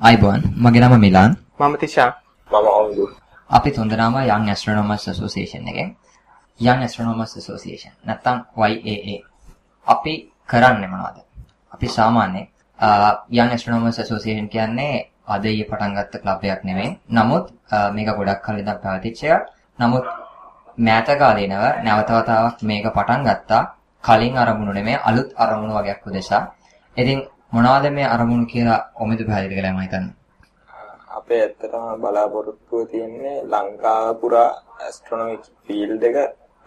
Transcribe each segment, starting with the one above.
අයිබෝන්. මගේ නම මිලාන්. මම තිෂා. මම අවුදු අපි තුන්දෙනාම Young Astronomers Association එකෙන්. Young Astronomers Association නැත්නම් YAA අපි කරන්නේ මොනවද? අපි සාමාන්‍යයෙන් Young Astronomers Association කියන්නේ අද ඊයේ පටන් ගත්ත ක්ලබ් එකක් නෙවෙයි නමුත් මේක ගොඩක් කලින් ඉඳන් පැවතිච්ච එකක්. නමුත් මෑත කාලේ නව නැවත වතාවක් මේක පටන් ගත්තා. කලින් අරමුණු නෙමෙයි අලුත් අරමුණු වගේක් උදෙසා. ඉතින් මොනවද මේ අරමුණු කියලා ඔමිදු පැහැදිලි කළා මම හිතන්නේ. අපේ ඇත්තටම බලාපොරොත්තුව තියෙන්නේ ලංකාව පුරා ඇස්ට්‍රොනොමික් ෆීල්ඩ් එක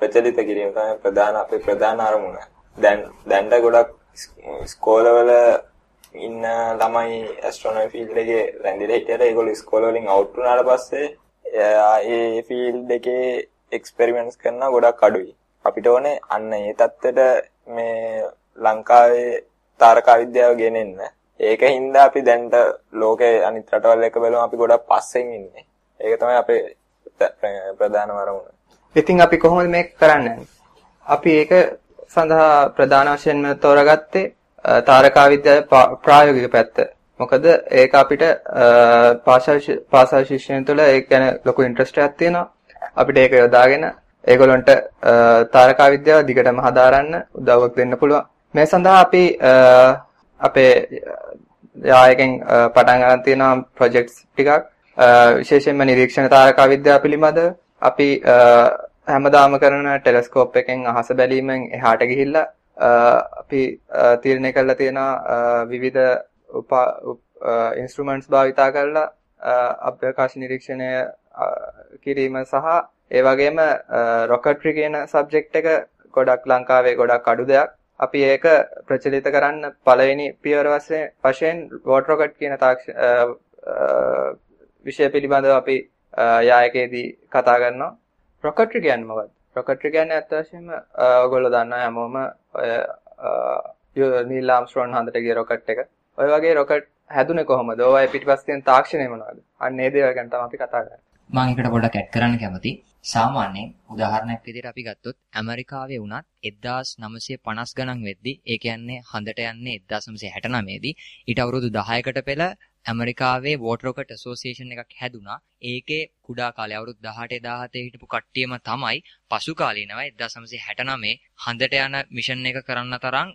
ප්‍රචලිත කිරීම තමයි ප්‍රධාන අපේ ප්‍රධාන අරමුණ. දැන් දැන්ට ගොඩක් ස්කෝලවල ඉන්න ළමයි ඇස්ට්‍රොනොමි ෆීල්ඩ් එකේ රැඳිලා හිටියට ඒගොල්ලෝ ස්කෝල වලින් අවුට් වුණාට පස්සේ ඒ ෆීල්ඩ් එකේ එක්ස්පෙරිමන්ට්ස් කරන ගොඩක් අඩුයි. අපිට ඕනේ අන්න ඒ தත්ත්වෙට මේ ලංකාවේ තාරකා විද්‍යාව ගෙනෙන්න. ඒකින්ද අපි දැන්ට ලෝකේ අනිත් රටවල් එක බලමු අපි ගොඩක් පස්සෙන් ඉන්නේ. ඒක තමයි අපේ ප්‍රධාන වරමුණ. ඉතින් අපි කොහොමද මේක කරන්නේ? අපි ඒක සඳහා ප්‍රධාන වශයෙන්ම තෝරගත්තේ තාරකා විද්‍යාවේ ප්‍රායෝගික පැත්ත. මොකද ඒක අපිට පාසල් පාසල් ශික්ෂණය තුළ ඒක ගැන ලොකු ඉන්ට්‍රස්ට් එකක් තියෙනවා. අපිට ඒක යොදාගෙන ඒගොල්ලන්ට තාරකා විද්‍යාව දිගටම හදාරන්න උදව්වක් දෙන්න පුළුවන්. මේ සඳහා අපි අපේ යායකෙන් පටන් ගන්න තියෙන ප්‍රොජෙක්ට්ස් ටිකක් විශේෂයෙන්ම නිරීක්ෂණ තාරකා විද්‍යාව පිළිබඳව අපි හැමදාම කරන ටෙලස්කෝප් එකෙන් අහස බැලීමෙන් එහාට ගිහිල්ලා අපි තීරණය කරලා තියෙන විවිධ ඉන්ස්ට්‍රුමන්ට්ස් භාවිතා කරලා අභ්‍යවකාශ නිරීක්ෂණය කිරීම සහ ඒ වගේම රොකට්රි කියන සබ්ජෙක්ට් එක ගොඩක් ලංකාවේ ගොඩක් අඩු දෙයක්. අපි ඒක ප්‍රචලිත කරන්න පළවෙනි පියවර වශයෙන් වෝට් රොකට් කියන විෂය පිළිබඳව අපි යායකයේදී කතා කරනවා. රොකට්රි කියන්නේ මොකක්ද? රොකට්රි කියන්නේ අත් වශයෙන්ම ඔයගොල්ලෝ දන්නා හැමෝම ඔය නීල් ආම්ස්ට්‍රෝන් හන්දට ගිය රොකට් එක. ඔය වගේ රොකට් හැදුනේ කොහොමද? ඕවා පිටිපස්ස තියෙන තාක්ෂණය මොනවද? අන්න ඒ දේවල් ගැන තමයි අපි කතා කරන්නේ. මම එකට පොඩ්ඩක් ඇඩ් කරන්න කැමතියි. සාමාන්‍යයෙන් උදාහරණයක් විදිහට අපි ගත්තොත් ඇමරිකාවේ වුණත් 1950 ගණන් වෙද්දී ඒ කියන්නේ හඳට යන්නේ 1969 දී ඊට අවුරුදු 10කට පෙර ඇමරිකාවේ වෝටර් රොකට් ඇසෝසියේෂන් එකක් හැදුනා. ඒකේ කුඩා කාලේ අවුරුදු 18 17 හිටපු කට්ටියම තමයි පසු කාලීනව 1969 හඳට යන මිෂන් එක කරන්න තරම්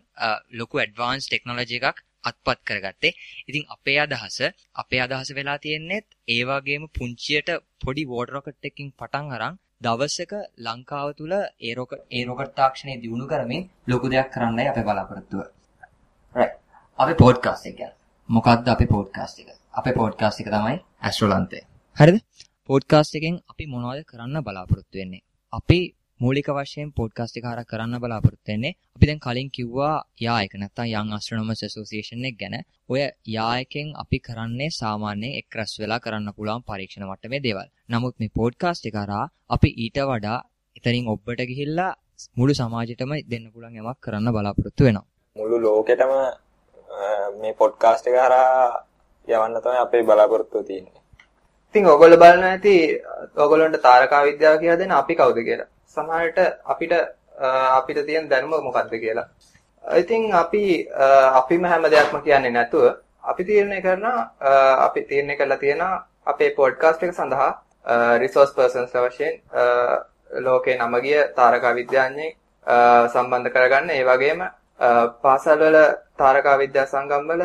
ලොකු ඇඩ්වාන්ස් ටෙක්නොලොජි එකක් අත්පත් කරගත්තේ. ඉතින් අපේ අදහස අපේ අදහස වෙලා තියෙන්නේ ඒ වගේම පුංචියට පොඩි වෝටර් රොකට් එකකින් පටන් අරන් දවසක ලංකාව තුල ඒ රොකට් ඒ රොකට් තාක්ෂණය දියුණු කරමින් ලොකු දෙයක් කරන්නයි අපේ බලාපොරොත්තුව. right. අපේ පොඩ්කාස්ට් එක ගැන. මොකක්ද අපේ පොඩ්කාස්ට් එක? අපේ පොඩ්කාස්ට් එක තමයි ඇස්ට්‍රොලන්තේ. හරිද? පොඩ්කාස්ට් එකෙන් අපි මොනවද කරන්න බලාපොරොත්තු වෙන්නේ? අපි මූලික වශයෙන් පොඩ්කාස්ට් එක හරහා කරන්න බලාපොරොත්තු වෙන්නේ අපි දැන් කලින් කිව්වා යායක නැත්නම් Young Astronomers Association එක ගැන. ඔය යායකෙන් අපි කරන්නේ සාමාන්‍යයෙන් එක් රැස් වෙලා කරන්න පුළුවන් පරීක්ෂණ මට්ටමේ දේවල්. නමුත් මේ පොඩ්කාස්ට් එක හරහා අපි ඊට වඩා එතනින් ඔබට ගිහිල්ලා මුළු සමාජෙටම දෙන්න පුළුවන් යමක් කරන්න බලාපොරොත්තු වෙනවා. මුළු ලෝකෙටම මේ පොඩ්කාස්ට් එක හරහා යවන්න තමයි අපේ බලාපොරොත්තුව තියෙන්නේ. ඉතින් ඔයගොල්ලෝ බලන ඇති ඔයගොල්ලන්ට තාරකා විද්‍යාව කියලා දෙන අපි කවුද කියලා. සමහරට අපිට අපිට තියෙන දැනුම මොකක්ද කියලා. ඉතින් අපි අපිම හැම දෙයක්ම කියන්නේ නැතුව අපි තීරණය කරනවා අපි තීරණය කරලා තියෙනවා අපේ පොඩ්කාස්ට් එක සඳහා රිසෝස් පර්සන්ස් වශයෙන් ලෝකේ නම ගිය තාරකා විද්‍යාඥයෙක් සම්බන්ධ කරගන්න ඒ වගේම පාසල් වල තාරකා විද්‍යා සංගම් වල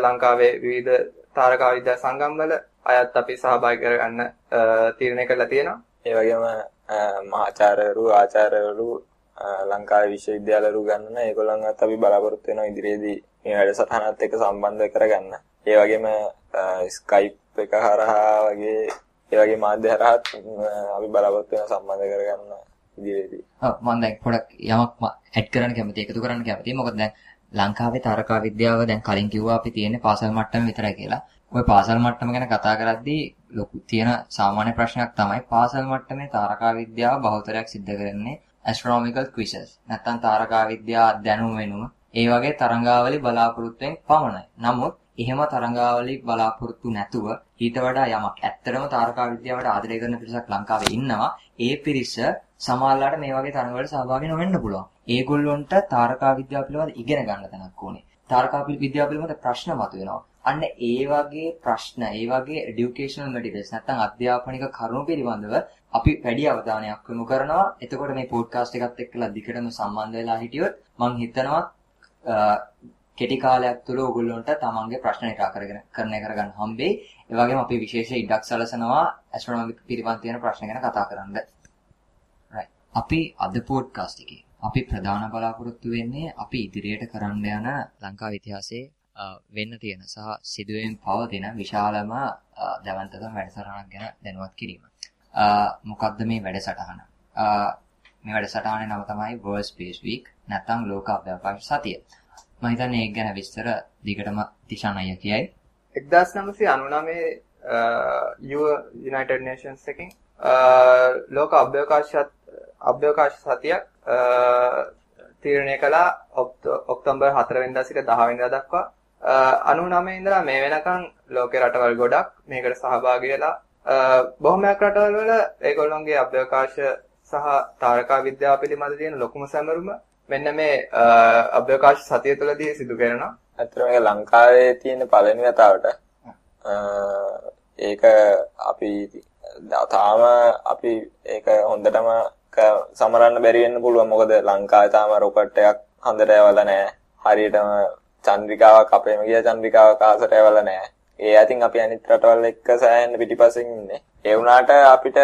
ලංකාවේ විවිධ තාරකා විද්‍යා සංගම් වල අයත් අපි සහභාගී කරගන්න තීරණය කරලා තියෙනවා. ඒ වගේම මහාචාර්යවරු ආචාර්යවරු ලංකාවේ විශ්වවිද්‍යාලවරු ගන්නන ඒගොල්ලන්වත් අපි බලාපොරොත්තු වෙනවා ඉදිරියේදී මේ වැඩසටහනත් එක්ක සම්බන්ධ කරගන්න. ඒ වගේම Skype එක හරහා වගේ ඒ වගේ මාධ්‍ය හරහාත් අපි බලාපොරොත්තු වෙන සම්බන්ධ කරගන්න ඉදිරියේදී. ඔව් මම දැන් පොඩක් යමක් ඇඩ් කරන්න කැමතියි එකතු කරන්න කැමතියි. මොකද දැන් ලංකාවේ තාරකා විද්‍යාව දැන් කලින් කිව්වා අපි තියෙන්නේ පාසල් මට්ටම විතරයි කියලා. ওই පාසල් මට්ටම ගැන කතා කරද්දී ලොකු තියෙන සාමාන්‍ය ප්‍රශ්නයක් තමයි පාසල් මට්ටමේ තාරකා විද්‍යාව බහුතරයක් සිද්ධ කරන්නේ astronomical quizzes. නැත්තම් තාරකා විද්‍යා දැනුම වෙනුම ඒ වගේ තරංගාවලි බලාපොරොත්තුෙන් පමණයි. නමුත් එහෙම තරංගාවලි බලාපොරොත්තු නැතුව ඊට වඩා යමක් ඇත්තටම තාරකා විද්‍යාවට ආදරය කරන පිරිසක් ලංකාවේ ඉන්නවා. ඒ පිරිස සමහරලාට මේ වගේ තරඟවලට සහභාගී නොවෙන්න පුළුවන්. ඒගොල්ලොන්ට තාරකා විද්‍යාව පිළිබඳ ඉගෙන ගන්න තැනක් ඕනේ. තාරකා විද්‍යාව පිළිබඳ ප්‍රශ්න මතුවෙනවා. අන්න ඒ වගේ ප්‍රශ්න, ඒ වගේ এডুকেෂනල් මැටීරියල්ස් නැත්නම් අධ්‍යාපනික කරුණු පිළිබඳව අපි වැඩි අවධානයක් යොමු කරනවා. එතකොට මේ පොඩ්කාස්ට් එකත් එක්කලා දිගටම සම්බන්ධ වෙලා හිටියොත් මම හිතනවා කෙටි කාලයක් තුළ ඔයගොල්ලන්ට තමන්ගේ ප්‍රශ්න නිරාකරගෙන කරණය කරගන්න හම්බෙයි. ඒ වගේම අපි විශේෂ ඉඩක් සැලසනවා ඇස්ට්‍රොනොමික් පිළිබඳ තියෙන ප්‍රශ්න ගැන කතා කරන්න. right. අපි අද පොඩ්කාස්ට් එකේ අපි ප්‍රධාන බලාපොරොත්තු වෙන්නේ අපි ඉදිරියට කරන්න යන ලංකාවේ ඉතිහාසයේ වෙන්න තියෙන සහ සිදුවෙමින් පවතින විශාලම දැවැන්තකම් වැඩසටහනක් ගැන දැනුවත් කිරීම. මොකක්ද මේ වැඩසටහන? මේ වැඩසටහනේ නම තමයි World Space Week නැත්නම් ලෝක අවකාශ සතිය. මම හිතන්නේ ඒක ගැන විස්තර දිගටම තිෂාන් අයියා කියයි. 1999 United Nations එකකින් ලෝක අභ්‍යවකාශ අභ්‍යවකාශ සතියක් තීරණය කළා ඔක්තෝබර් 4 වෙනිදා සිට 10 වෙනිදා දක්වා 99 ඉඳලා මේ වෙනකන් ලෝකේ රටවල් ගොඩක් මේකට සහභාගී වෙලා බොහොමයක් රටවල් වල ඒගොල්ලොන්ගේ අභ්‍යවකාශ සහ තාරකා විද්‍යාව පිළිබඳ තියෙන ලොකුම සැමරුම මෙන්න මේ අභ්‍යවකාශ සතිය තුළදී සිදු කරනවා. ඇත්තටම මේක ලංකාවේ තියෙන පළවෙනි වතාවට ඒක අපි තාම අපි ඒක හොඳටම සමරන්න බැරි වෙන්න පුළුවන් මොකද ලංකාවේ තාම රොකට් එකක් හොඳට යවලා නැහැ. හරියටම චන්ද්‍රිකාවක් අපේම ගිය චන්ද්‍රිකාවක් ආසට යවලා නැහැ. ඒ අතින් අපි අනිත් රටවල් එක්ක සෑහෙන පිටිපස්සෙන් ඉන්නේ. ඒ වුණාට අපිට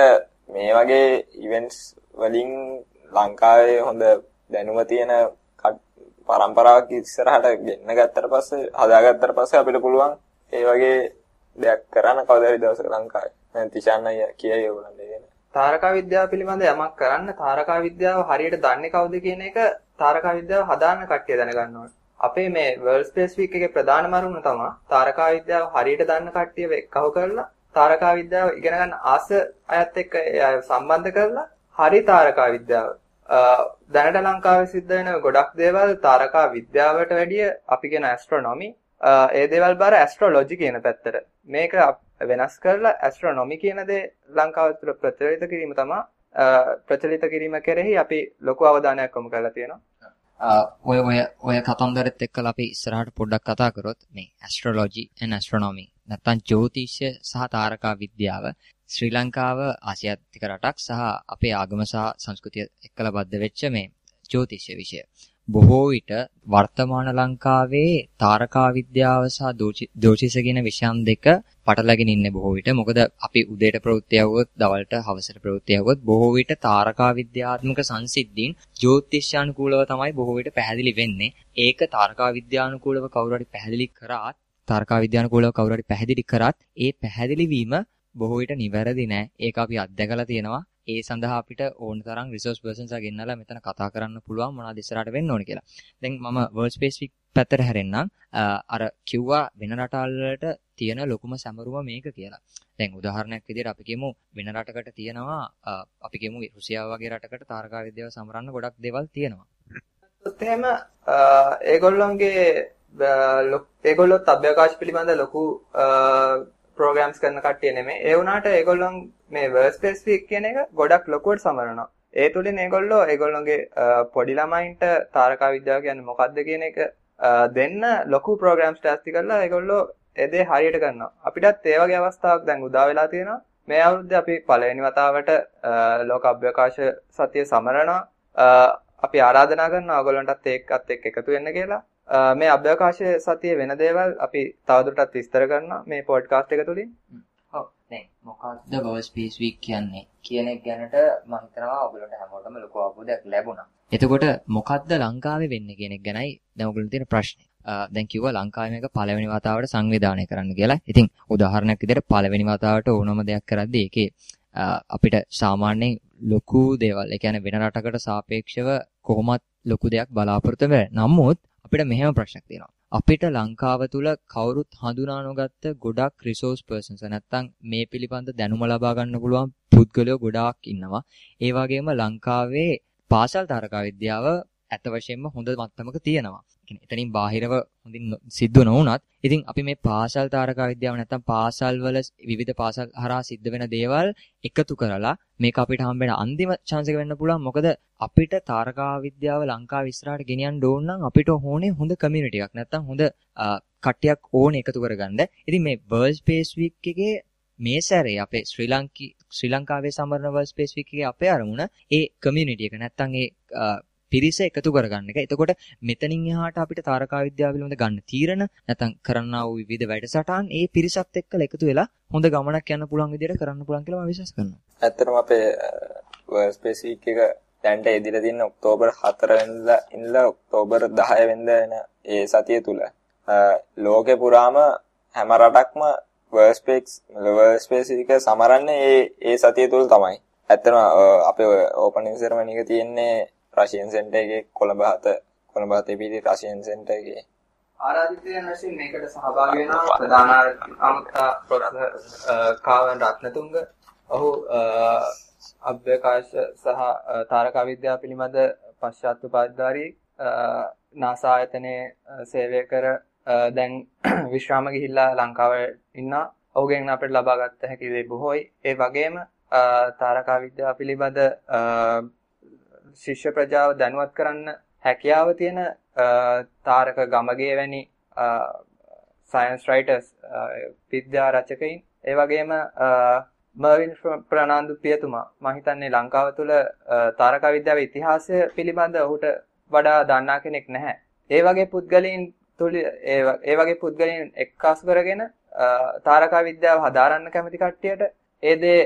මේ වගේ ඉවෙන්ට්ස් වලින් ලංකාවේ හොඳ දැනුම තියෙන පරම්පරාවක් ඉස්සරහට ගෙන්න ගත්තට පස්සේ හදාගත්තට පස්සේ අපිට පුළුවන් ඒ වගේ දෙයක් කරන්න කවදා හරි දවසක ලංකාවේ. දැන් තිෂාන් අයියා කියයි ඒගොල්ලන්ට ඒක. තාරකා විද්‍යාව පිළිබඳ යමක් කරන්න තාරකා විද්‍යාව හරියට දන්නේ කවුද කියන එක තාරකා විද්‍යාව හදාන්න කට්ටිය දැනගන්න ඕනේ. අපේ මේ World Space Week එකේ ප්‍රධාන මරුණ තමයි තාරකා විද්‍යාව හරියට දන්න කට්ටිය එක්කව කරලා තාරකා විද්‍යාව ඉගෙන ගන්න ආස අයත් එක්ක සම්බන්ධ කරලා හරි තාරකා විද්‍යාව. දැනට ලංකාවේ සිද්ධ වෙන ගොඩක් දේවල් තාරකා විද්‍යාවට වැඩිය අපි කියන ඇස්ට්‍රොනොමි ඒ දේවල් බාර ඇස්ට්‍රොලොජි කියන පැත්තට. මේක වෙනස් කරලා ඇස්ට්‍රොනොමි කියන දේ ලංකාව තුළ ප්‍රචලිත කිරීම තමයි ප්‍රචලිත කිරීම කෙරෙහි අපි ලොකු අවධානයක් යොමු කරලා තියෙනවා. ඔය ඔය ඔය කතන්දරෙත් එක්කලා අපි ඉස්සරහට පොඩ්ඩක් කතා කරොත් මේ ඇස්ට්‍රොලොජි and astronomy නැත්නම් ජ්‍යොතිෂ්‍ය සහ තාරකා විද්‍යාව ශ්‍රී ලංකාව ආසියාතික රටක් සහ අපේ ආගම සහ සංස්කෘතිය එක්කලා බද්ධ වෙච්ච මේ ජ්‍යොතිෂ්‍ය විෂය. බොහෝ විට වර්තමාන ලංකාවේ තාරකා විද්‍යාව සහ දෝෂිස කියන විෂයන් දෙක පටලගෙන ඉන්නේ බොහෝ විට. මොකද අපි උදේට ප්‍රවෘත්ති යවුවොත්, දවල්ට හවසට ප්‍රවෘත්ති යවුවොත් බොහෝ විට තාරකා විද්‍යාත්මක සංසිද්ධීන් ජ්‍යොතිෂ්‍යානුකූලව තමයි බොහෝ විට පැහැදිලි වෙන්නේ. ඒක තාරකා විද්‍යානුකූලව කවුරු හරි පැහැදිලි කරාත්, තාරකා විද්‍යානුකූලව කවුරු හරි පැහැදිලි කරාත්, ඒ පැහැදිලි වීම බොහෝ විට නිවැරදි නෑ. ඒක අපි අත්දැකලා තියෙනවා. ඒ සඳහා අපිට ඕන තරම් රිසෝස් පර්සන්ස්ලා ගෙන්නලා මෙතන කතා කරන්න පුළුවන් මොනවද ඉස්සරහට වෙන්න ඕන කියලා. දැන් මම වර්ල්ඩ් ස්පෙસિෆික් පැත්තට හැරෙන්නම්. අර කිව්වා වෙන රටවල් වලට තියෙන ලොකුම සැමරුම මේක කියලා. දැන් උදාහරණයක් විදිහට අපි කියමු වෙන රටකට තියෙනවා අපි කියමු රුසියාව වගේ රටකට තාරකා විද්‍යාව සමරන්න ගොඩක් දේවල් තියෙනවා. එහෙම ඒගොල්ලොන්ගේ ඒගොල්ලොත් අභ්‍යවකාශ පිළිබඳ ලොකු ප්‍රෝග්‍රෑම්ස් කරන කට්ටිය නෙමෙයි. ඒ වුණාට ඒගොල්ලොන් මේ වර්ස් ස්පෙસિෆික් කියන එක ගොඩක් ලොකුවට සමරනවා. ඒ තුලින් ඒගොල්ලෝ ඒගොල්ලොන්ගේ පොඩි ළමයින්ට තාරකා විද්‍යාව කියන්නේ මොකක්ද කියන එක දෙන්න ලොකු ප්‍රෝග්‍රෑම්ස් ටැස්ටි කරලා ඒගොල්ලෝ ඒ දේ හරියට කරනවා. අපිටත් ඒ වගේ අවස්ථාවක් දැන් උදා වෙලා තියෙනවා. මේ අවුරුද්දේ අපි පළවෙනි වතාවට ලෝක අභ්‍යවකාශ සතිය සමරනවා. අපි ආරාධනා කරනවා ඔයගොල්ලන්ටත් ඒකත් එක්ක එකතු වෙන්න කියලා. මේ අභ්‍යවකාශ සතියේ වෙන දේවල් අපි තවදුරටත් විස්තර කරනවා මේ පොඩ්කාස්ට් එක තුලින්. දැන් මොකක්ද World Space Week කියන්නේ කියන එක ගැනට මම හිතනවා ඔයගොල්ලන්ට හැමෝටම ලොකු අවබෝධයක් ලැබුණා. එතකොට මොකද්ද ලංකාවේ වෙන්නේ කියන එක ගැනයි දැන් ඔයගොල්ලන්ට තියෙන ප්‍රශ්නේ. දැන් කිව්වා ලංකාවේ මේක පළවෙනි වතාවට සංවිධානය කරන්න කියලා. ඉතින් උදාහරණයක් විදිහට පළවෙනි වතාවට ඕනම දෙයක් කරද්දී ඒකේ අපිට සාමාන්‍යයෙන් ලොකු දේවල්, ඒ කියන්නේ වෙන රටකට සාපේක්ෂව කොහොමත් ලොකු දෙයක් බලාපොරොත්තු වෙන්නේ. නමුත් අපිට මෙහෙම ප්‍රශ්නයක් තියෙනවා. අපිට ලංකාව තුල කවුරුත් හඳුනා නොගත්ත ගොඩක් රිසෝස් පර්සන්ස් නැත්තම් මේ පිළිබඳ දැනුම ලබා ගන්න පුළුවන් පුද්ගලයෝ ගොඩාක් ඉන්නවා. ඒ වගේම ලංකාවේ පාසල් තාරකා විද්‍යාව ඇත්ත වශයෙන්ම හොඳ මට්ටමක තියෙනවා. කියන්නේ එතනින් බාහිරව හොඳින් සිද්ධ නොවුනත් ඉතින් අපි මේ පාසල් තාරකා විද්‍යාව නැත්තම් පාසල් වල විවිධ පාසල් හරහා සිද්ධ වෙන දේවල් එකතු කරලා මේක අපිට හම්බෙන අන්තිම chance එක වෙන්න පුළුවන් මොකද අපිට තාරකා විද්‍යාව ලංකාව ඉස්සරහට ගෙනියන්න ඕන නම් අපිට ඕනේ හොඳ කමියුනිටි එකක් නැත්තම් හොඳ කට්ටියක් ඕනේ එකතු කරගන්න. ඉතින් මේ World Space Week එකේ මේ සැරේ අපේ ශ්‍රී ලංකී ශ්‍රී ලංකාවේ සමරන World Space Week එකේ අපේ අරමුණ ඒ community එක නැත්තම් ඒ පිරිස එකතු කරගන්න එක. එතකොට මෙතනින් එහාට අපිට තාරකා විද්‍යාව පිළිබඳ ගන්න තීරණ නැත්නම් කරන්නා වූ විවිධ වැඩසටහන් ඒ පිරිසත් එක්ක එකතු වෙලා හොඳ ගමනක් යන්න පුළුවන් විදිහට කරන්න පුළුවන් කියලා මම විශ්වාස කරනවා. ඇත්තටම අපේ වර්ක් ස්පේස් වීක් එක දැන්ට එදිලා තියෙන ඔක්තෝබර් 4 වෙනිදා ඉඳලා ඔක්තෝබර් 10 වෙනිදා එන ඒ සතිය තුල ලෝකේ පුරාම හැම රටක්ම වර්ක් ස්පේස් වර්ක් ස්පේස් එක සමරන්නේ ඒ ඒ සතිය තුල තමයි. ඇත්තටම අපේ ඕපනින් සෙරමනි එක තියෙන්නේ රෂියන් සෙන්ටර් එකේ කොළඹ හත කොළඹ හතේ පිටි රෂියන් සෙන්ටර් එකේ ආරාධිතයන් වශයෙන් මේකට සහභාගී වෙනවා ප්‍රධාන අමුත්තා ප්‍රොෆෙසර් කාවන් රත්නතුංග. ඔහු අභ්‍යවකාශ සහ තාරකා විද්‍යාව පිළිබඳ පශ්චාත් උපාධිධාරී නාසා ආයතනයේ සේවය කර දැන් විශ්‍රාම ගිහිල්ලා ලංකාවේ ඉන්නා. ඔහුගෙන් අපිට ලබා ගන්න හැකි දේ බොහෝයි. ඒ වගේම තාරකා විද්‍යාව පිළිබඳ ශිෂ්‍ය ප්‍රජාව දැනුවත් කරන්න හැකියාව තියෙන තාරක ගමගේ වැනි සයන්ස් රයිටර්ස් විද්‍යා රචකයින් ඒ වගේම මර්වින් ප්‍රනාන්දු පියතුමා මම හිතන්නේ ලංකාව තුළ තාරකා විද්‍යාවේ ඉතිහාසය පිළිබඳ ඔහුට වඩා දන්නා කෙනෙක් නැහැ. ඒ වගේ පුද්ගලයන් තුළ ඒ වගේ පුද්ගලයන් එක්කාසු කරගෙන තාරකා විද්‍යාව හදාරන්න කැමති කට්ටියට ඒ දේ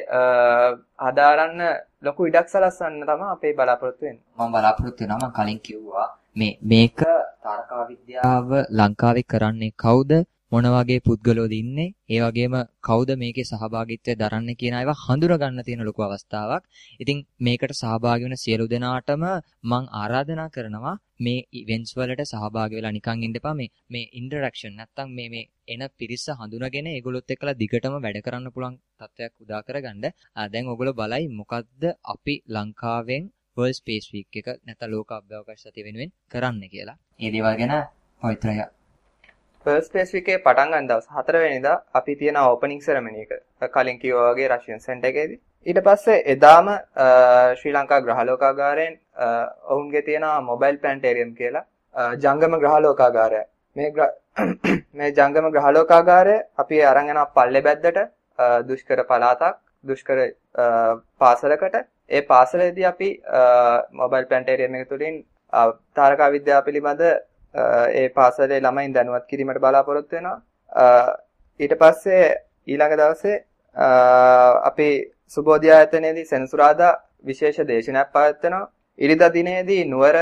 හදාරන්න ලොකු ඉඩක් සලස්වන්න තමයි අපේ බලාපොරොත්තු වෙන්නේ. මම බලාපොරොත්තු වෙනවා මම කලින් කිව්වා මේ මේක තාරකා විද්‍යාව ලංකාවේ කරන්නේ කවුද මොන වගේ පුද්ගලෝද ඉන්නේ ඒ වගේම කවුද මේකේ සහභාගීත්වය දරන්නේ කියන ඒවා හඳුනා ගන්න තියෙන ලොකු අවස්ථාවක්. ඉතින් මේකට සහභාගී වෙන සියලු දෙනාටම මම ආරාධනා කරනවා මේ ඉවෙන්ට්ස් වලට සහභාගී වෙලා නිකන් ඉන්න එපා මේ මේ ඉන්ටරැක්ෂන් නැත්තම් මේ මේ එන පිරිස හඳුනාගෙන ඒගොල්ලොත් එක්කලා දිගටම වැඩ කරන්න පුළුවන් තත්ත්වයක් උදා කරගන්න. දැන් ඔයගොල්ලෝ බලයි මොකද්ද අපි ලංකාවෙන් World Space Week එක නැත්නම් ලෝක අභ්‍යවකාශ සතිය වෙනුවෙන් කරන්න කියලා. ඒ දේවල් ගැන පවිත්‍රය ෆර්ස්ට් ස්පේස් එකේ පටන් ගන්න දවස් 4 වෙනිදා අපි තියෙන ඕපනින් සෙරමනි එක. කලින් කිව්වා වගේ රෂියන් සෙන්ටර් එකේදී. ඊට පස්සේ එදාම ශ්‍රී ලංකා ග්‍රහලෝකාගාරයෙන් ඔවුන්ගේ තියෙන මොබයිල් ප්ලැනටේරියම් කියලා ජංගම ග්‍රහලෝකාගාරය. මේ මේ ජංගම ග්‍රහලෝකාගාරය අපි අරන් යන පල්ලේ බැද්දට දුෂ්කර පළාතක් දුෂ්කර පාසලකට ඒ පාසලේදී අපි මොබයිල් ප්ලැනටේරියම් එක තුලින් තාරකා විද්‍යාව පිළිබඳ ඒ පාසලේ ළමයින් දැනුවත් කිරීමට බලාපොරොත්තු වෙනවා. ඊට පස්සේ ඊළඟ දවසේ අපි සුබෝධි ආයතනයේදී සෙනසුරාදා විශේෂ දේශනයක් පවත්වනවා. ඉරිදා දිනේදී නුවර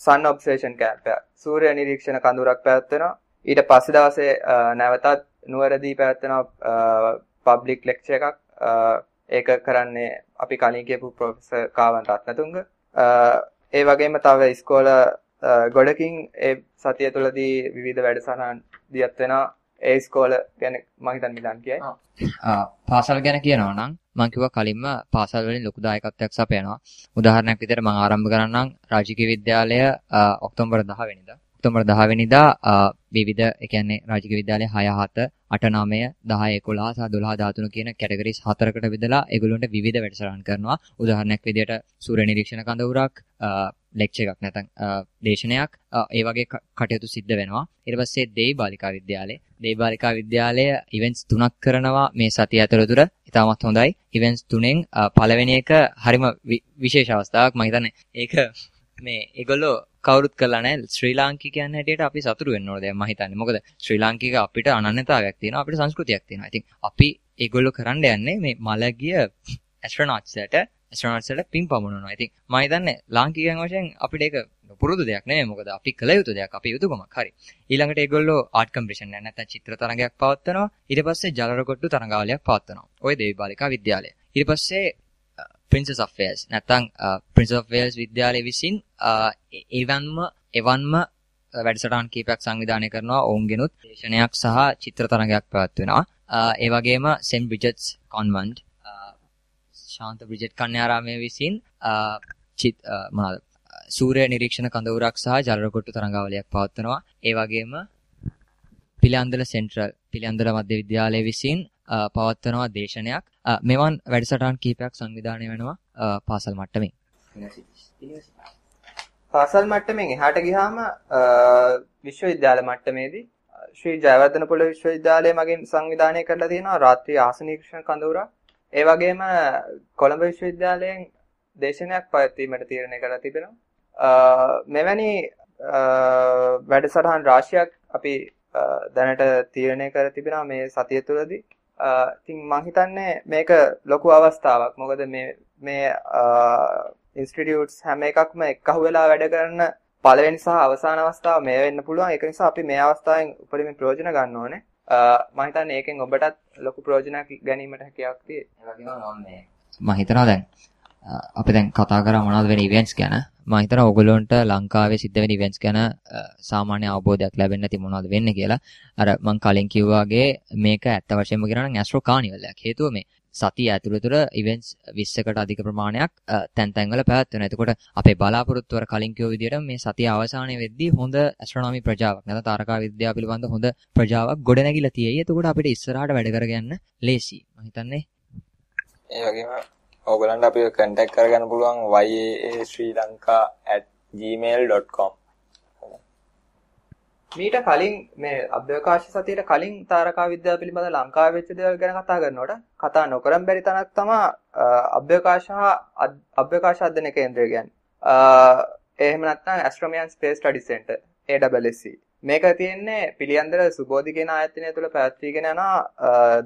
සන් ඔබ්සර්වේෂන් කැම්ප් එක සූර්ය නිරීක්ෂණ කඳවුරක් පැවැත්වෙනවා. ඊට පස්සේ දවසේ නැවතත් නුවරදී පැවැත්වෙනවා පබ්ලික් ලෙක්චර් එකක්. ඒක කරන්නේ අපි කලින් කියපු ප්‍රොෆෙසර් කාවන් රත්නතුංග. ඒ වගේම තව ඉස්කෝල ගොඩකින් ඒ සතිය තුළදී විවිධ වැඩසටහන් දියත් වෙනවා. ඒ ඉස්කෝල ගැන මම හිතන්නේ මිලන් කියයි. පාසල් ගැන කියනවා නම් මම කිව්වා කලින්ම පාසල් වලින් ලොකු දායකත්වයක් සපයනවා. උදාහරණයක් විදිහට මම ආරම්භ කරන්නම් රාජකීය විද්‍යාලය ඔක්තෝබර් 10 වෙනිදා. ඔක්තෝබර් 10 වෙනිදා විවිධ ඒ කියන්නේ රාජකීය විද්‍යාලය 6 7 8 9 10 11 සහ 12 13 කියන කැටගරිස් හතරකට බෙදලා ඒගොල්ලොන්ට විවිධ වැඩසටහන් කරනවා. උදාහරණයක් විදිහට සූර්ය නිරීක්ෂණ කඳවුරක් ලෙක්චර් එකක් නැත්නම් දේශනයක් ඒ වගේ කටයුතු සිද්ධ වෙනවා. ඊට පස්සේ දෙයි බාලිකා විද්‍යාලය. දෙයි බාලිකා විද්‍යාලය ඉවෙන්ට්ස් තුනක් කරනවා මේ සතිය ඇතුළත. ඉතාමත් හොඳයි. ඉවෙන්ට්ස් තුනෙන් පළවෙනි එක හරිම විශේෂ අවස්ථාවක්. මම හිතන්නේ ඒක මේ ඒගොල්ලෝ කවුරුත් කරලා නැහැ. ශ්‍රී ලාංකිකයන් හැටියට අපි සතුටු වෙන්න ඕනේ දැන් මම හිතන්නේ. මොකද ශ්‍රී ලාංකික අපිට අනන්‍යතාවයක් තියෙනවා අපිට සංස්කෘතියක් තියෙනවා. ඉතින් අපි ඒගොල්ලෝ කරන්න යන්නේ මේ මලගිය ඇස්ට්‍රොනොට්ස්ලට ඇස්ට්‍රොනොට්ස්ලට පින් පමුණනවා. ඉතින් මම හිතන්නේ ලාංකිකයන් වශයෙන් අපිට ඒක පුරුදු දෙයක් නෙමෙයි. මොකද අපි කළ යුතු දෙයක් අපේ යුතුයකමක් හරි. ඊළඟට ඒගොල්ලෝ ආර්ට් කම්පිටිෂන් එක නැත්නම් චිත්‍ර තරඟයක් පවත්වනවා. ඊට පස්සේ ජලරකොට්ටු තරඟාවලියක් පවත්වනවා. ওই දේවි බාලිකා විද්‍යාලය. ඊට පස්සේ Princess of Wales නැත්නම් uh, Princess of Wales විද්‍යාලය විසින් uh, එවන්ම එවන්ම uh, වැඩසටහන් කීපයක් සංවිධානය කරනවා ඔවුන්ගෙනුත් දේශනයක් සහ චිත්‍ර තරඟයක් පැවැත්වෙනවා. ඒ වගේම සෙන්ට් බ්‍රිජට්ස් කොන්වන්ට් ශාන්ත බ්‍රිජට් කන්‍යාරාමය විසින් චිත් මොනවාද සූර්ය නිරීක්ෂණ කඳවුරක් සහ ජලරකොට්ටු තරඟාවලියක් පවත්වනවා. ඒ වගේම පිළියන්දල සෙන්ට්‍රල් පිළියන්දල මධ්‍ය විද්‍යාලය විසින් පවත්වනවා දේශනයක්. මෙවන් වැඩසටහන් කීපයක් සංවිධානය වෙනවා පාසල් මට්ටමින්. පාසල් මට්ටමින් එහාට ගියාම විශ්වවිද්‍යාල මට්ටමේදී ශ්‍රී ජයවර්ධන පොළ විශ්වවිද්‍යාලය මගින් සංවිධානය කරලා තියෙනවා රාත්‍රී ආසනීක්ෂණ කඳවුරක්. ඒ වගේම කොළඹ විශ්වවිද්‍යාලයෙන් දේශනයක් පවත්වීමට තීරණය කරලා තිබෙනවා. මෙවැනි වැඩසටහන් රාශියක් අපි දැනට තීරණය කර තිබෙනවා මේ සතිය තුළදී. ඉතින් මම හිතන්නේ මේක ලොකු අවස්ථාවක්. මොකද මේ මේ ඉන්ස්ටිටියුට්ස් හැම එකක්ම එක්කහුව වෙලා වැඩ කරන පළවෙනි සහ අවසාන අවස්ථාව මේ වෙන්න පුළුවන්. ඒක නිසා අපි මේ අවස්ථාවෙන් උපරිම ප්‍රයෝජන ගන්න ඕනේ. මම හිතන්නේ ඒකෙන් ඔබටත් ලොකු ප්‍රයෝජනයක් ගැනීමට හැකියාවක් තියෙනවා. මම හිතනවා දැන් අපි දැන් කතා කරා මොනවද වෙන ඉවෙන්ට්ස් ගැන මම හිතනවා ඕගොල්ලොන්ට ලංකාවේ සිද්ධ වෙන ඉවෙන්ට්ස් ගැන සාමාන්‍ය අවබෝධයක් ලැබෙන්නේ නැති මොනවද වෙන්නේ කියලා අර මම කලින් කිව්වාගේ මේක ඇත්ත වශයෙන්ම කියනවා නම් ඇස්ට්‍රෝ කානිවල් එකක් හේතුව මේ සතිය ඇතුළත ඉවෙන්ට්ස් 20කට අධික ප්‍රමාණයක් තැන් තැන්වල පැවැත්වෙනවා. එතකොට අපේ බලාපොරොත්තු වර කලින් කිව්ව විදිහට මේ සතිය අවසානයේ වෙද්දී හොඳ ඇස්ට්‍රොනොමි ප්‍රජාවක් නැත්නම් තාරකා විද්‍යාව පිළිබඳ හොඳ ප්‍රජාවක් ගොඩනැගිලා තියෙයි. එතකොට අපිට ඉස්සරහට වැඩ කරගන්න ලේසි. මම හිතන්නේ ඒ වගේම ඕගලන්ට අපි කන්ටැක්ට් කරගන්න පුළුවන් yaasrilanka@gmail.com මීට කලින් මේ අභ්‍යවකාශ සතියට කලින් තාරකා විද්‍යාව පිළිබඳ ලංකාවේ වෙච්ච දේවල් ගැන කතා කරනකොට කතා නොකරන් බැරි තැනක් තමයි අභ්‍යවකාශ හා අභ්‍යවකාශ අධ්‍යයන කේන්ද්‍රය කියන්නේ. එහෙම නැත්නම් Astronomy and Space Study Center AWSC. මේක තියෙන්නේ පිළියන්දර සුබෝධි කියන ආයතනය තුළ පැවැත්වීගෙන යන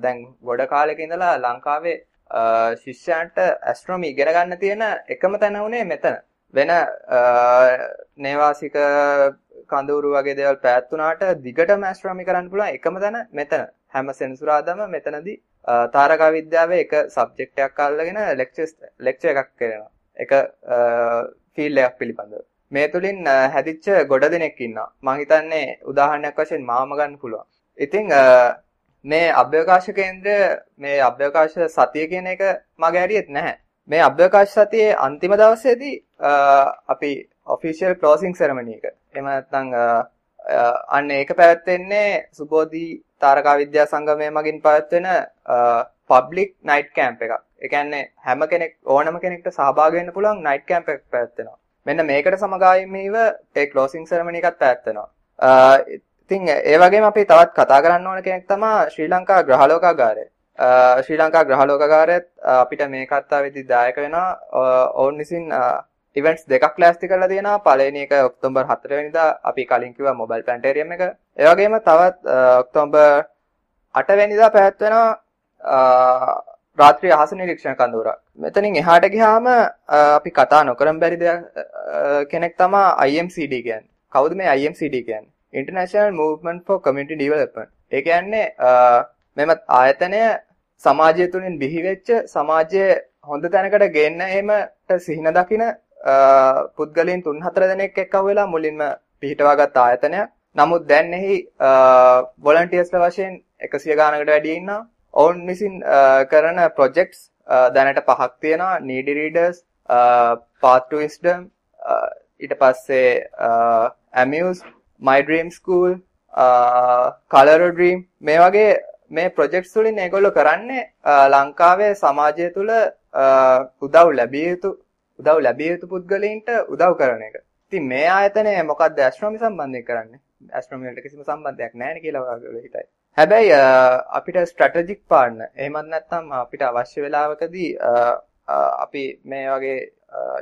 දැන් ගොඩ කාලෙක ඉඳලා ලංකාවේ ශිෂ්‍යයන්ට ඇස්ට්‍රොනොමි ඉගෙන ගන්න තියෙන එකම තැන උනේ මෙතන. වෙන නේවාසික කඳවුරු වගේ දේවල් පැවැත්ුණාට දිගටම ඇස්ට්‍රොනොමි කරන්න පුළුවන් එකම තැන මෙතන. හැම සෙනසුරාදාම මෙතනදී තාරකා විද්‍යාවේ එක සබ්ජෙක්ට් එකක් අල්ලගෙන ලෙක්චර්ස් ලෙක්චර් එකක් කරනවා. එක ෆීල්ඩ් එකක් පිළිබඳව. මේ තුලින් හැදිච්ච ගොඩ දෙනෙක් ඉන්නවා. මම හිතන්නේ උදාහරණයක් වශයෙන් මාම ගන්න පුළුවන්. ඉතින් මේ අභ්‍යවකාශ කේන්ද්‍රය මේ අභ්‍යවකාශ සතිය කියන එක මගේ හරියට නැහැ. මේ අභ්‍යවකාශ සතියේ අන්තිම දවසේදී අපි ඔෆිෂියල් ක්ලෝසින් සෙරමනි එක. එහෙම නැත්නම් අන්න ඒක පැවැත්වෙන්නේ සුබෝධි තාරකා විද්‍යා සංගමය මගින් පැවැත්වෙන පබ්ලික් නයිට් කැම්ප් එකක්. ඒ කියන්නේ හැම කෙනෙක් ඕනම කෙනෙක්ට සහභාගී වෙන්න පුළුවන් නයිට් කැම්ප් එකක් පැවැත්වෙනවා. මෙන්න මේකට සමගාමීව ඒ ක්ලෝසින් සෙරමනි එකත් පැවැත්වෙනවා. ඉතින් ඒ වගේම අපි තවත් කතා කරන්න ඕන කෙනෙක් තමයි ශ්‍රී ලංකා ග්‍රහලෝකාගාරය. ශ්‍රී ලංකා ග්‍රහලෝකාගාරයත් අපිට මේ කතාවේදී දායක වෙනවා. ඔවුන් විසින් ඉවෙන්ට්ස් දෙකක් ලෑස්ති කරලා තියෙනවා. පළවෙනි එක ඔක්තෝබර් 4 වෙනිදා අපි කලින් කිව්වා මොබයිල් ප්ලැනටේරියම් එක. ඒ වගේම තවත් ඔක්තෝබර් 8 වෙනිදා පැවැත්වෙනවා රාත්‍රී අහස නිරීක්ෂණ කඳවුරක්. මෙතනින් එහාට ගියාම අපි කතා නොකරන් බැරි දෙයක් කෙනෙක් තමයි IMCD කියන්නේ. කවුද මේ IMCD කියන්නේ? International Movement for Community Development. ඒ කියන්නේ මෙම ආයතනය සමාජය තුලින් බිහි වෙච්ච සමාජයේ හොඳ තැනකට ගෙන්න එහෙමට සිහින දකින පුද්ගලයන් 3-4 දෙනෙක් එක්කව වෙලා මුලින්ම පිහිටවාගත් ආයතනයක්. නමුත් දැන් එහි වොලන්ටියර්ස්ලා වශයෙන් 100 ගානකට වැඩි ඉන්නවා. ඔවුන් විසින් කරන ප්‍රොජෙක්ට්ස් දැනට පහක් තියෙනවා. needy readers, path to wisdom, ඊට පස්සේ amuse my dream school uh, color dream මේ වගේ මේ ප්‍රොජෙක්ට්ස් වලින් ඒගොල්ලෝ කරන්නේ ලංකාවේ සමාජය තුළ උදව් ලැබිය යුතු උදව් ලැබිය යුතු පුද්ගලයින්ට උදව් කරන එක. ඉතින් මේ ආයතනය මොකක්ද ඇස්ට්‍රොනොමි සම්බන්ධයෙන් කරන්නේ? ඇස්ට්‍රොනොමි වලට කිසිම සම්බන්ධයක් නැහැ නේ කියලා ඔයාලා හිතයි. හැබැයි අපිට ස්ට්‍රැටජික් පාර්ට්නර් එහෙමත් නැත්නම් අපිට අවශ්‍ය වෙලාවකදී අපි මේ වගේ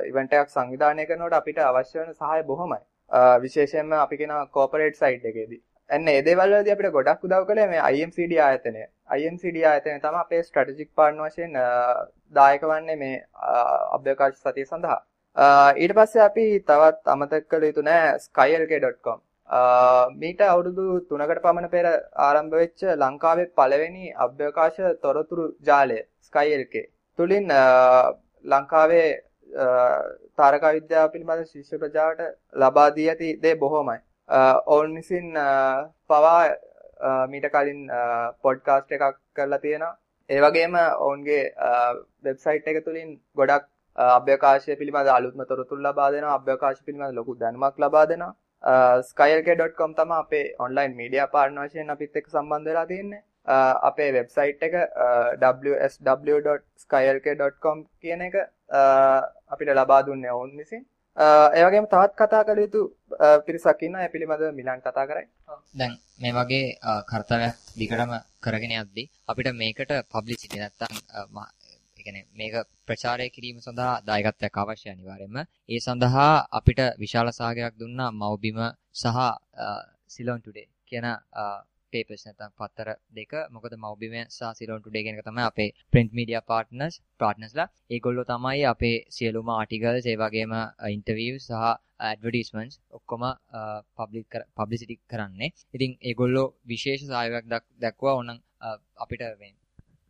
ඉවෙන්ට් එකක් සංවිධානය කරනකොට අපිට අවශ්‍ය වෙන සහාය බොහොමයි. විශේෂයෙන්ම අපි කියන කෝපරේට් සයිඩ් එකේදී. එන්න ඒ දේවල් වලදී අපිට ගොඩක් උදව් කළේ මේ IMCD ආයතනය. IMCD ආයතනය තමයි අපේ ස්ට්‍රැටජික් පාර්ට්නර් වශයෙන් දායක වන්නේ මේ අභ්‍යවකාශ සතිය සඳහා. ඊට පස්සේ අපි තවත් අමතක කළ යුතු නෑ skylk.com. මීට අවුරුදු 3කට පමණ පෙර ආරම්භ වෙච්ච ලංකාවේ පළවෙනි අභ්‍යවකාශ තොරතුරු ජාලය skylk. තුලින් ලංකාවේ තාරකා විද්‍යාව පිළිබඳ ශිෂ්‍ය ප්‍රජාවට ලබා දී ඇති දේ බොහොමයි. ඔවුන් විසින් පවා මීට කලින් පොඩ්කාස්ට් එකක් කරලා තියෙනවා. ඒ වගේම ඔවුන්ගේ වෙබ්සයිට් එක තුලින් ගොඩක් අභ්‍යවකාශය පිළිබඳ අලුත්ම තොරතුරු ලබා දෙනවා. අභ්‍යවකාශ පිළිබඳ ලොකු දැනුමක් ලබා දෙනවා. skylk.com තමයි අපේ ඔන්ලයින් මීඩියා පාර්ට්නර් වශයෙන් අපිත් එක්ක සම්බන්ධ වෙලා තියෙන්නේ. අපේ වෙබ්සයිට් එක wsw.skylk.com කියන එක අපිට ලබා දුන්නේ ඔවුන් විසින්. ඒ වගේම තවත් කතා කළ යුතු පිරිසක් ඉන්නවා. ඒ පිළිබඳව මිලන් කතා කරයි. දැන් මේ වගේ කාර්යයක් දිගටම කරගෙන යද්දී අපිට මේකට පබ්ලිසිටි නැත්තම් ඒ කියන්නේ මේක ප්‍රචාරය කිරීම සඳහා දායකත්වයක් අවශ්‍යයි අනිවාර්යයෙන්ම. ඒ සඳහා අපිට විශාල සහයෝගයක් දුන්නා මව්බිම සහ සිලොන් ටුඩේ කියන පේපර්ස් නැත්නම් පත්තර දෙක. මොකද මව්බිම සහ සිලොන් ටුඩේ කියන එක තමයි අපේ print media partners partnersලා. ඒගොල්ලෝ තමයි අපේ සියලුම ආටිකල්ස් ඒ වගේම ඉන්ටර්විව්ස් සහ ඇඩ්වර්ටයිස්මන්ට්ස් ඔක්කොම පබ්ලික් පබ්ලිසිටි කරන්නේ. ඉතින් ඒගොල්ලෝ විශේෂ සහයෝගයක් දක්වුවා ඕනම් අපිට මේ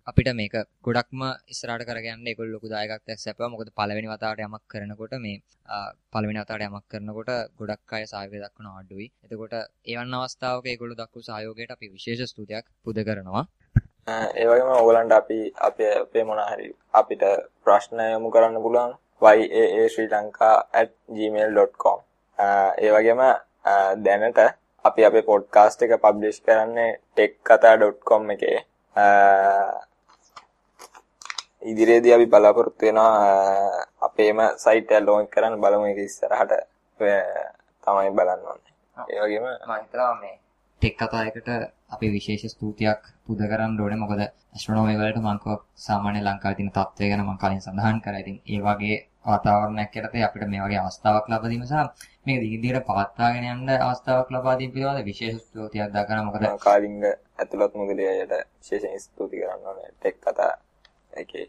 අපිට මේක ගොඩක්ම ඉස්සරහට කරගෙන ඒගොල්ලෝ ලොකු දායකත්වයක් සැපුවා. මොකද පළවෙනි වතාවට යමක් කරනකොට මේ පළවෙනි වතාවට යමක් කරනකොට ගොඩක් අය සහයෝගය දක්වන අඩුයි. එතකොට එවන් අවස්ථාවක ඒගොල්ලෝ දක්වපු සහයෝගයට අපි විශේෂ ස්තුතියක් පුද කරනවා. ඒ වගේම ඕගලන්ට අපි අපේ අපේ මොන හරි අපිට ප්‍රශ්න යොමු කරන්න පුළුවන් yaasrilanka@gmail.com ඒ වගේම දැනට අපි අපේ පොඩ්කාස්ට් එක පබ්ලිෂ් කරන්නේ tekkata.com එකේ ඉදිරියේදී අපි බලාපොරොත්තු වෙනවා අපේම සයිට් එක ලොන්ච් කරන්න බලමු ඒක ඉස්සරහට තමයි බලන්න ඕනේ. ඒ වගේම මම හිතනවා මේ ටෙක් කතායකට අපි විශේෂ ස්තුතියක් පුද කරන්න ඕනේ. මොකද ඇස්ට්‍රොනොමි වලට මම සාමාන්‍ය ලංකාවේ තියෙන තත්ත්වය ගැන මම කලින් සඳහන් කරා. ඉතින් ඒ වගේ වාතාවරණයක් යටතේ අපිට මේ වගේ අවස්ථාවක් ලබා දීම සහ මේක දිගින් දිගට පවත්වාගෙන යන්න අවස්ථාවක් ලබා දීම පිළිබඳ විශේෂ ස්තුතියක් දක්වනවා. මොකද කාලිංග ඇතුළත් මුගලියට විශේෂයෙන් ස්තුති කරන්න ඕනේ ටෙක් කතා එකේ